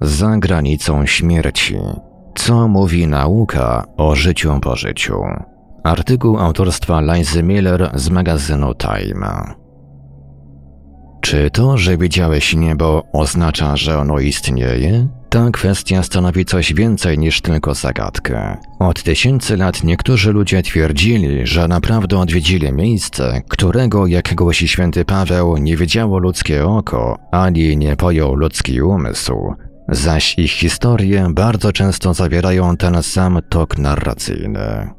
Za granicą śmierci. Co mówi nauka o życiu po życiu? Artykuł autorstwa Lizy Miller z magazynu Time. Czy to, że widziałeś niebo, oznacza, że ono istnieje? Ta kwestia stanowi coś więcej niż tylko zagadkę. Od tysięcy lat niektórzy ludzie twierdzili, że naprawdę odwiedzili miejsce, którego, jak głosi święty Paweł, nie widziało ludzkie oko, ani nie pojął ludzki umysł. Zaś ich historie bardzo często zawierają ten sam tok narracyjny.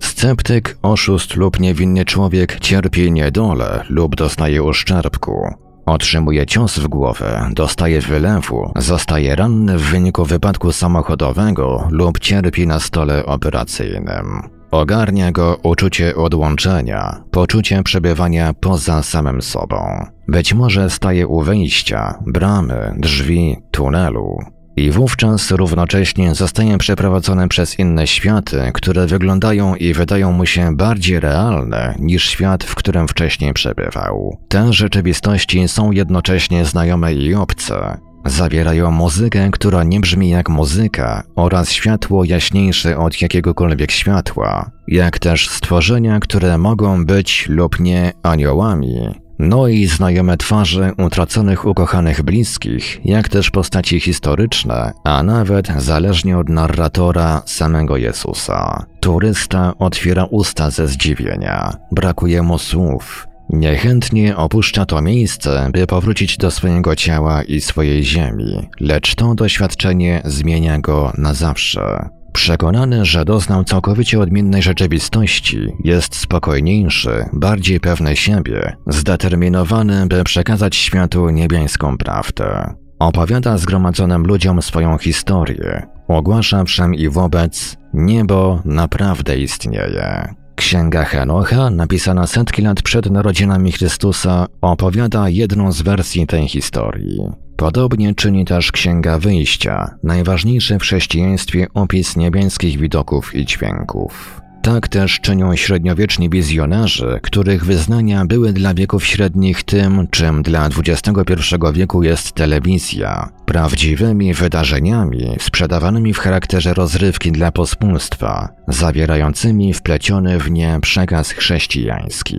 Sceptyk, oszust lub niewinny człowiek cierpi niedolę lub dostaje uszczerbku. Otrzymuje cios w głowę, dostaje wylewu, zostaje ranny w wyniku wypadku samochodowego lub cierpi na stole operacyjnym. Ogarnia go uczucie odłączenia, poczucie przebywania poza samym sobą. Być może staje u wejścia, bramy, drzwi, tunelu. I wówczas równocześnie zostaje przeprowadzony przez inne światy, które wyglądają i wydają mu się bardziej realne niż świat, w którym wcześniej przebywał. Te rzeczywistości są jednocześnie znajome i obce. Zawierają muzykę, która nie brzmi jak muzyka, oraz światło jaśniejsze od jakiegokolwiek światła, jak też stworzenia, które mogą być lub nie aniołami, no i znajome twarze utraconych ukochanych bliskich, jak też postaci historyczne, a nawet zależnie od narratora samego Jezusa. Turysta otwiera usta ze zdziwienia, brakuje mu słów. Niechętnie opuszcza to miejsce, by powrócić do swojego ciała i swojej ziemi, lecz to doświadczenie zmienia go na zawsze. Przekonany, że doznał całkowicie odmiennej rzeczywistości, jest spokojniejszy, bardziej pewny siebie, zdeterminowany, by przekazać światu niebiańską prawdę. Opowiada zgromadzonym ludziom swoją historię, ogłasza wszem i wobec, niebo naprawdę istnieje. Księga Henocha, napisana setki lat przed narodzinami Chrystusa, opowiada jedną z wersji tej historii. Podobnie czyni też Księga Wyjścia, najważniejszy w chrześcijaństwie opis niebiańskich widoków i dźwięków. Tak też czynią średniowieczni wizjonerzy, których wyznania były dla wieków średnich tym, czym dla XXI wieku jest telewizja, prawdziwymi wydarzeniami sprzedawanymi w charakterze rozrywki dla pospólstwa, zawierającymi wpleciony w nie przekaz chrześcijański.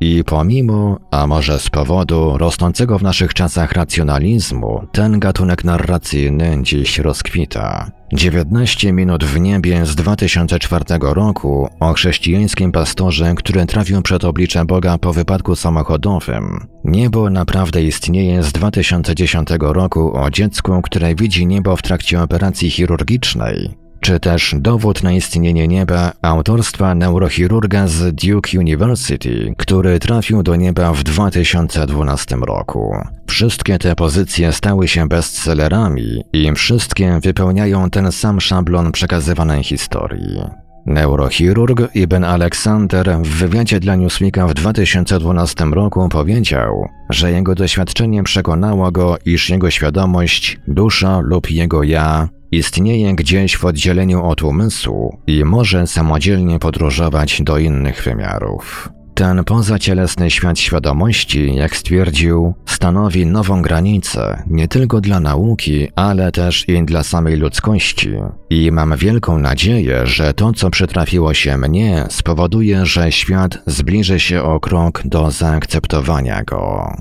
I pomimo, a może z powodu rosnącego w naszych czasach racjonalizmu, ten gatunek narracyjny dziś rozkwita. 19 minut w niebie z 2004 roku o chrześcijańskim pastorze, który trafił przed oblicze Boga po wypadku samochodowym. Niebo naprawdę istnieje z 2010 roku o dziecku, które widzi niebo w trakcie operacji chirurgicznej czy też dowód na istnienie nieba autorstwa neurochirurga z Duke University, który trafił do nieba w 2012 roku. Wszystkie te pozycje stały się bestsellerami i wszystkie wypełniają ten sam szablon przekazywanej historii. Neurochirurg Ibn Alexander w wywiadzie dla Newsweeka w 2012 roku powiedział, że jego doświadczenie przekonało go, iż jego świadomość, dusza lub jego ja Istnieje gdzieś w oddzieleniu od umysłu i może samodzielnie podróżować do innych wymiarów. Ten pozacielesny świat świadomości, jak stwierdził, stanowi nową granicę nie tylko dla nauki, ale też i dla samej ludzkości. I mam wielką nadzieję, że to, co przytrafiło się mnie, spowoduje, że świat zbliży się o krok do zaakceptowania go.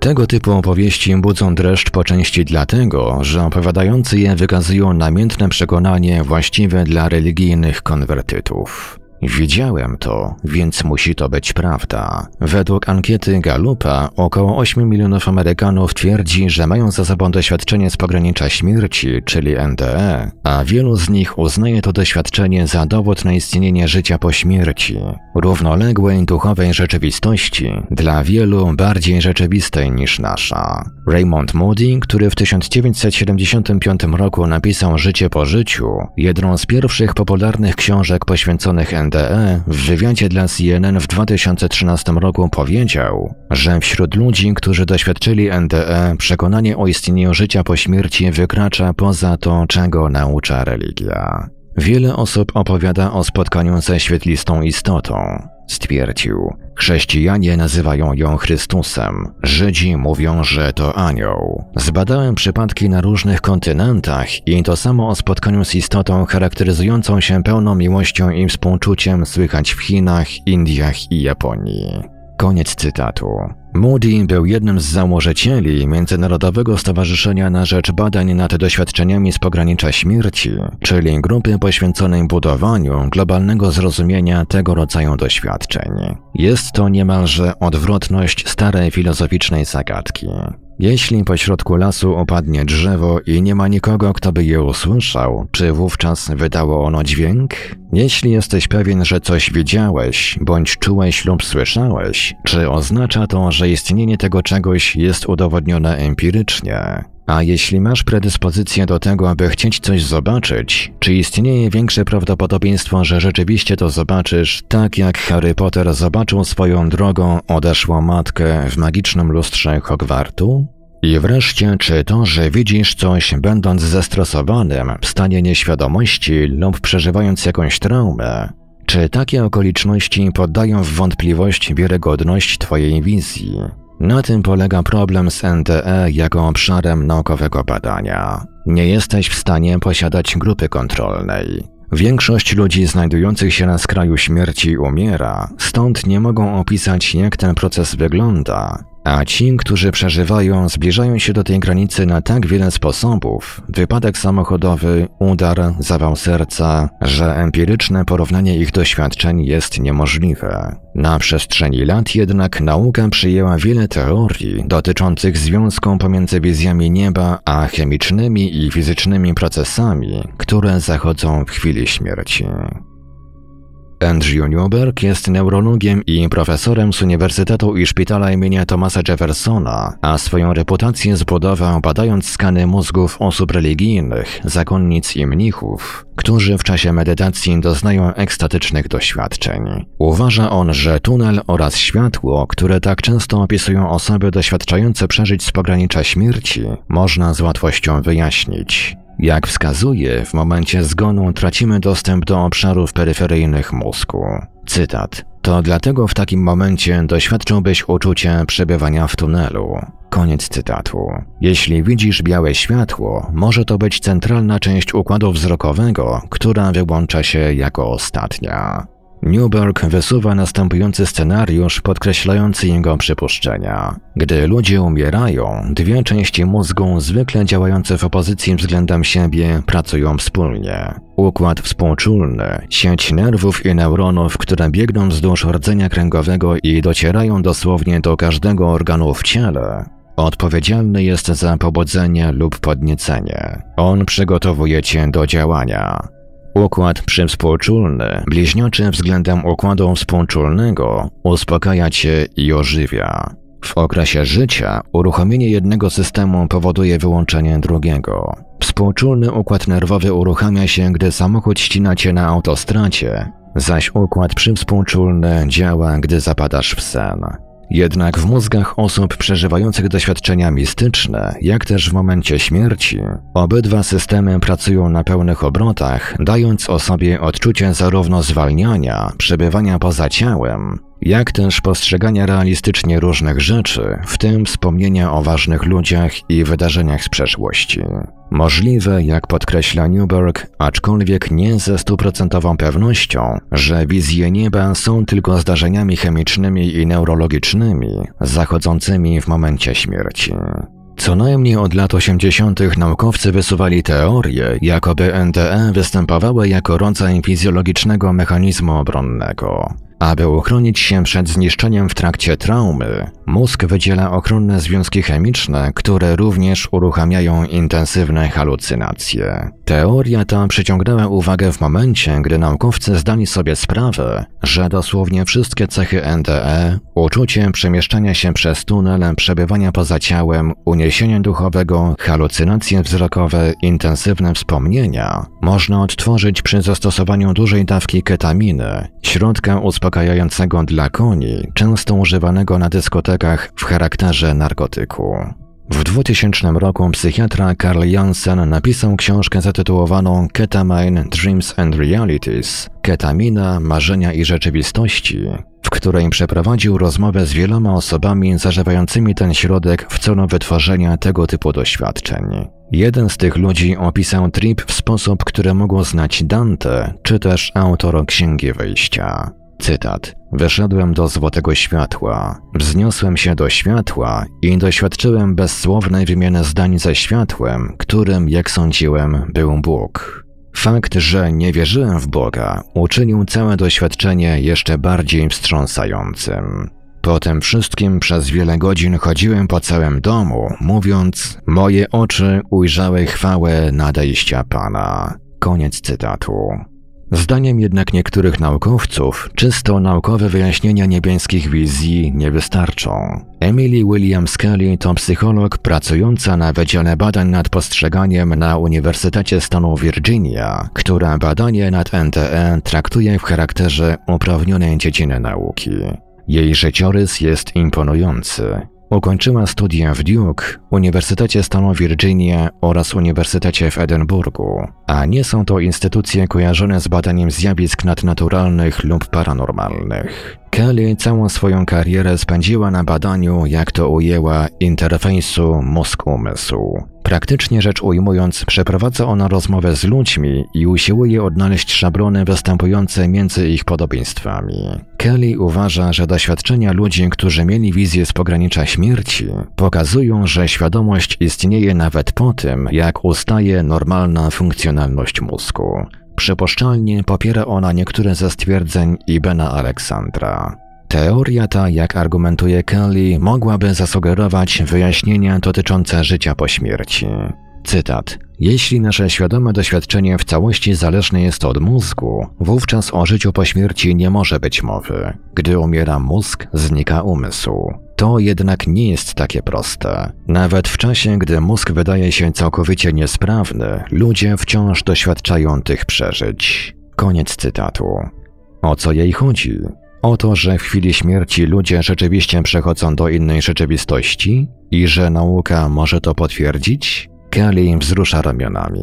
Tego typu opowieści budzą dreszcz po części dlatego, że opowiadający je wykazują namiętne przekonanie właściwe dla religijnych konwertytów. Widziałem to, więc musi to być prawda. Według ankiety Galupa około 8 milionów Amerykanów twierdzi, że mają za sobą doświadczenie z pogranicza śmierci, czyli NDE, a wielu z nich uznaje to doświadczenie za dowód na istnienie życia po śmierci, równoległej duchowej rzeczywistości, dla wielu bardziej rzeczywistej niż nasza. Raymond Moody, który w 1975 roku napisał Życie po życiu, jedną z pierwszych popularnych książek poświęconych NDE, w wywiadzie dla CNN w 2013 roku powiedział, że wśród ludzi, którzy doświadczyli NDE, przekonanie o istnieniu życia po śmierci wykracza poza to, czego naucza religia. Wiele osób opowiada o spotkaniu ze świetlistą istotą. Stwierdził, Chrześcijanie nazywają ją Chrystusem, Żydzi mówią, że to anioł. Zbadałem przypadki na różnych kontynentach i to samo o spotkaniu z istotą charakteryzującą się pełną miłością i współczuciem słychać w Chinach, Indiach i Japonii. Koniec cytatu. Moody był jednym z założycieli Międzynarodowego Stowarzyszenia na Rzecz Badań nad Doświadczeniami z Pogranicza Śmierci, czyli grupy poświęconej budowaniu globalnego zrozumienia tego rodzaju doświadczeń. Jest to niemalże odwrotność starej filozoficznej zagadki. Jeśli pośrodku lasu opadnie drzewo i nie ma nikogo, kto by je usłyszał, czy wówczas wydało ono dźwięk? Jeśli jesteś pewien, że coś widziałeś, bądź czułeś lub słyszałeś, czy oznacza to, że istnienie tego czegoś jest udowodnione empirycznie? A jeśli masz predyspozycję do tego, aby chcieć coś zobaczyć, czy istnieje większe prawdopodobieństwo, że rzeczywiście to zobaczysz, tak jak Harry Potter zobaczył swoją drogą odeszłą matkę w magicznym lustrze Hogwartu? I wreszcie, czy to, że widzisz coś, będąc zestresowanym, w stanie nieświadomości lub przeżywając jakąś traumę, czy takie okoliczności poddają w wątpliwość wiarygodność Twojej wizji? Na tym polega problem z NTE jako obszarem naukowego badania. Nie jesteś w stanie posiadać grupy kontrolnej. Większość ludzi znajdujących się na skraju śmierci umiera, stąd nie mogą opisać, jak ten proces wygląda, a ci, którzy przeżywają, zbliżają się do tej granicy na tak wiele sposobów wypadek samochodowy, udar, zawał serca że empiryczne porównanie ich doświadczeń jest niemożliwe. Na przestrzeni lat jednak nauka przyjęła wiele teorii dotyczących związku pomiędzy wizjami nieba a chemicznymi i fizycznymi procesami, które zachodzą w chwili śmierci. Andrew Newberg jest neurologiem i profesorem z Uniwersytetu i Szpitala imienia Thomasa Jeffersona, a swoją reputację zbudował badając skany mózgów osób religijnych, zakonnic i mnichów, którzy w czasie medytacji doznają ekstatycznych doświadczeń. Uważa on, że tunel oraz światło, które tak często opisują osoby doświadczające przeżyć z pogranicza śmierci, można z łatwością wyjaśnić. Jak wskazuje, w momencie zgonu tracimy dostęp do obszarów peryferyjnych mózgu. Cytat. To dlatego w takim momencie doświadczyłbyś uczucia przebywania w tunelu. Koniec cytatu. Jeśli widzisz białe światło, może to być centralna część układu wzrokowego, która wyłącza się jako ostatnia. Newberg wysuwa następujący scenariusz podkreślający jego przypuszczenia. Gdy ludzie umierają, dwie części mózgu, zwykle działające w opozycji względem siebie, pracują wspólnie. Układ współczulny, sieć nerwów i neuronów, które biegną wzdłuż rdzenia kręgowego i docierają dosłownie do każdego organu w ciele, Odpowiedzialny jest za pobudzenie lub podniecenie. On przygotowuje cię do działania. Układ przywspółczulny, bliźniaczy względem układu współczulnego, uspokaja cię i ożywia. W okresie życia uruchomienie jednego systemu powoduje wyłączenie drugiego. Współczulny układ nerwowy uruchamia się, gdy samochód ścina cię na autostracie, zaś układ przywspółczulny działa, gdy zapadasz w sen. Jednak w mózgach osób przeżywających doświadczenia mistyczne, jak też w momencie śmierci, obydwa systemy pracują na pełnych obrotach, dając osobie odczucie zarówno zwalniania, przebywania poza ciałem, jak też postrzegania realistycznie różnych rzeczy, w tym wspomnienia o ważnych ludziach i wydarzeniach z przeszłości. Możliwe, jak podkreśla Newberg, aczkolwiek nie ze stuprocentową pewnością, że wizje nieba są tylko zdarzeniami chemicznymi i neurologicznymi zachodzącymi w momencie śmierci. Co najmniej od lat 80. naukowcy wysuwali teorię, jakoby NTE występowały jako rodzaj fizjologicznego mechanizmu obronnego. Aby uchronić się przed zniszczeniem w trakcie traumy, mózg wydziela ochronne związki chemiczne, które również uruchamiają intensywne halucynacje. Teoria ta przyciągnęła uwagę w momencie, gdy naukowcy zdali sobie sprawę, że dosłownie wszystkie cechy NDE, uczucie przemieszczania się przez tunel, przebywania poza ciałem, uniesienie duchowego, halucynacje wzrokowe, intensywne wspomnienia, można odtworzyć przy zastosowaniu dużej dawki ketaminy, środka uspokajającego dla koni, często używanego na dyskotekach w charakterze narkotyku. W 2000 roku psychiatra Karl Jansen napisał książkę zatytułowaną Ketamine Dreams and Realities Ketamina, marzenia i rzeczywistości, w której przeprowadził rozmowę z wieloma osobami zażywającymi ten środek w celu wytworzenia tego typu doświadczeń. Jeden z tych ludzi opisał trip w sposób, który mógł znać Dante, czy też autor Księgi Wyjścia. Cytat. Wyszedłem do złotego światła, wzniosłem się do światła i doświadczyłem bezsłownej wymiany zdań ze światłem, którym, jak sądziłem, był Bóg. Fakt, że nie wierzyłem w Boga, uczynił całe doświadczenie jeszcze bardziej wstrząsającym. Po tym wszystkim przez wiele godzin chodziłem po całym domu, mówiąc: Moje oczy ujrzały chwałę nadejścia Pana. Koniec cytatu. Zdaniem jednak niektórych naukowców, czysto naukowe wyjaśnienia niebieskich wizji nie wystarczą. Emily Williams Kelly to psycholog pracująca na Wydziale Badań nad Postrzeganiem na Uniwersytecie Stanu Virginia, która badanie nad NTE traktuje w charakterze uprawnionej dziedziny nauki. Jej życiorys jest imponujący. Ukończyła studia w Duke, Uniwersytecie Stanu Virginia oraz Uniwersytecie w Edynburgu, a nie są to instytucje kojarzone z badaniem zjawisk nadnaturalnych lub paranormalnych. Kelly całą swoją karierę spędziła na badaniu, jak to ujęła, interfejsu mózg-umysł. Praktycznie rzecz ujmując, przeprowadza ona rozmowę z ludźmi i usiłuje odnaleźć szablony występujące między ich podobieństwami. Kelly uważa, że doświadczenia ludzi, którzy mieli wizję z pogranicza śmierci, pokazują, że świadomość istnieje nawet po tym, jak ustaje normalna funkcjonalność mózgu. Przypuszczalnie popiera ona niektóre ze stwierdzeń Ibena Aleksandra. Teoria ta, jak argumentuje Kelly, mogłaby zasugerować wyjaśnienia dotyczące życia po śmierci. Cytat. Jeśli nasze świadome doświadczenie w całości zależne jest od mózgu, wówczas o życiu po śmierci nie może być mowy. Gdy umiera mózg, znika umysł. To jednak nie jest takie proste. Nawet w czasie, gdy mózg wydaje się całkowicie niesprawny, ludzie wciąż doświadczają tych przeżyć. Koniec cytatu. O co jej chodzi? O to, że w chwili śmierci ludzie rzeczywiście przechodzą do innej rzeczywistości i że nauka może to potwierdzić? Kelly wzrusza ramionami.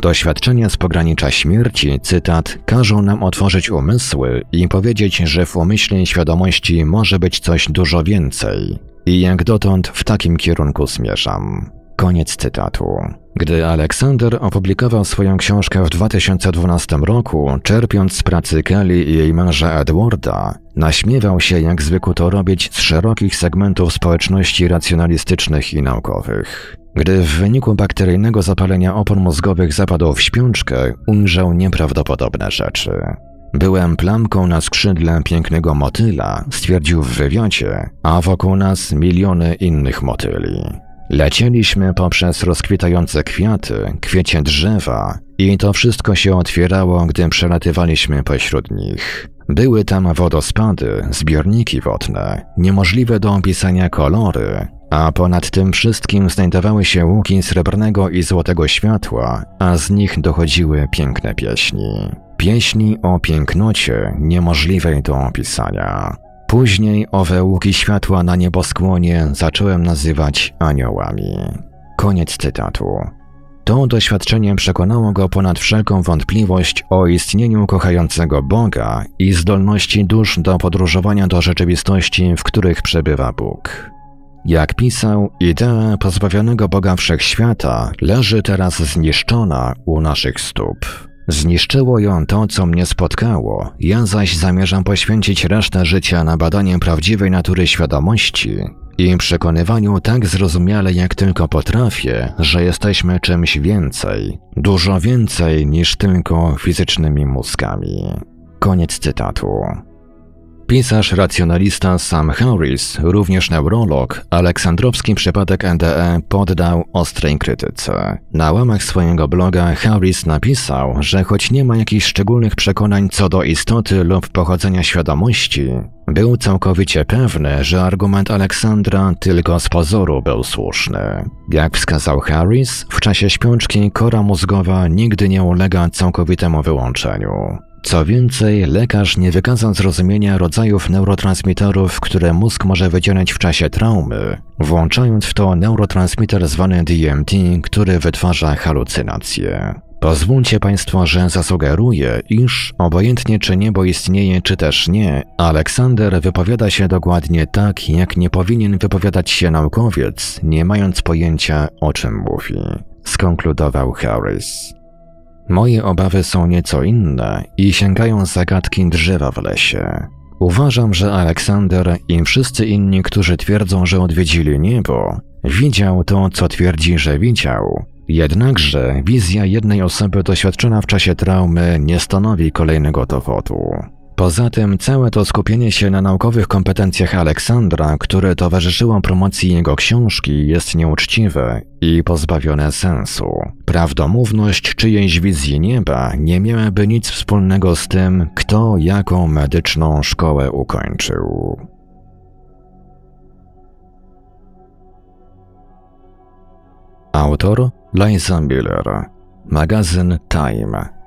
Doświadczenia z pogranicza śmierci, cytat, każą nam otworzyć umysły i powiedzieć, że w umyśle świadomości może być coś dużo więcej. I jak dotąd w takim kierunku zmierzam. Koniec cytatu. Gdy Aleksander opublikował swoją książkę w 2012 roku, czerpiąc z pracy Kelly i jej męża Edwarda, naśmiewał się, jak zwykł to robić z szerokich segmentów społeczności racjonalistycznych i naukowych. Gdy w wyniku bakteryjnego zapalenia opon mózgowych zapadł w śpiączkę, ujrzał nieprawdopodobne rzeczy. Byłem plamką na skrzydle pięknego motyla, stwierdził w wywiadzie, a wokół nas miliony innych motyli. Lecieliśmy poprzez rozkwitające kwiaty, kwiecie drzewa i to wszystko się otwierało, gdy przelatywaliśmy pośród nich. Były tam wodospady, zbiorniki wodne, niemożliwe do opisania kolory, a ponad tym wszystkim znajdowały się łuki srebrnego i złotego światła, a z nich dochodziły piękne pieśni. Pieśni o pięknocie niemożliwej do opisania. Później owe łuki światła na nieboskłonie zacząłem nazywać aniołami. Koniec cytatu. To doświadczenie przekonało go ponad wszelką wątpliwość o istnieniu kochającego Boga i zdolności dusz do podróżowania do rzeczywistości, w których przebywa Bóg. Jak pisał, idea pozbawionego Boga wszechświata leży teraz zniszczona u naszych stóp. Zniszczyło ją to, co mnie spotkało, ja zaś zamierzam poświęcić resztę życia na badanie prawdziwej natury świadomości i przekonywaniu tak zrozumiale jak tylko potrafię, że jesteśmy czymś więcej, dużo więcej niż tylko fizycznymi mózgami. Koniec cytatu. Pisarz racjonalista Sam Harris, również neurolog, aleksandrowski przypadek NDE poddał ostrej krytyce. Na łamach swojego bloga Harris napisał, że choć nie ma jakichś szczególnych przekonań co do istoty lub pochodzenia świadomości, był całkowicie pewny, że argument Aleksandra tylko z pozoru był słuszny. Jak wskazał Harris, w czasie śpiączki kora mózgowa nigdy nie ulega całkowitemu wyłączeniu. Co więcej, lekarz nie wykazał zrozumienia rodzajów neurotransmiterów, które mózg może wydzielać w czasie traumy, włączając w to neurotransmiter zwany DMT, który wytwarza halucynacje. Pozwólcie Państwo, że zasugeruję, iż obojętnie czy niebo istnieje, czy też nie, Aleksander wypowiada się dokładnie tak, jak nie powinien wypowiadać się naukowiec, nie mając pojęcia o czym mówi, skonkludował Harris. Moje obawy są nieco inne i sięgają zagadki drzewa w lesie. Uważam, że Aleksander i wszyscy inni, którzy twierdzą, że odwiedzili niebo, widział to, co twierdzi, że widział. Jednakże wizja jednej osoby doświadczona w czasie traumy nie stanowi kolejnego dowodu. Poza tym całe to skupienie się na naukowych kompetencjach Aleksandra, które towarzyszyło promocji jego książki, jest nieuczciwe i pozbawione sensu. Prawdomówność czyjejś wizji nieba nie miałaby nic wspólnego z tym, kto jaką medyczną szkołę ukończył. Autor Liza Miller, magazyn Time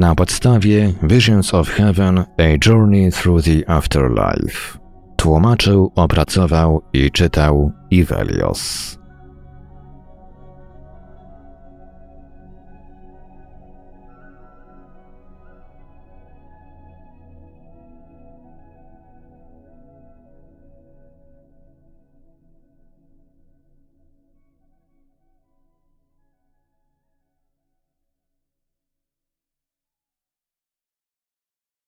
na podstawie Visions of Heaven A Journey Through the Afterlife. Tłumaczył, opracował i czytał Ivelios.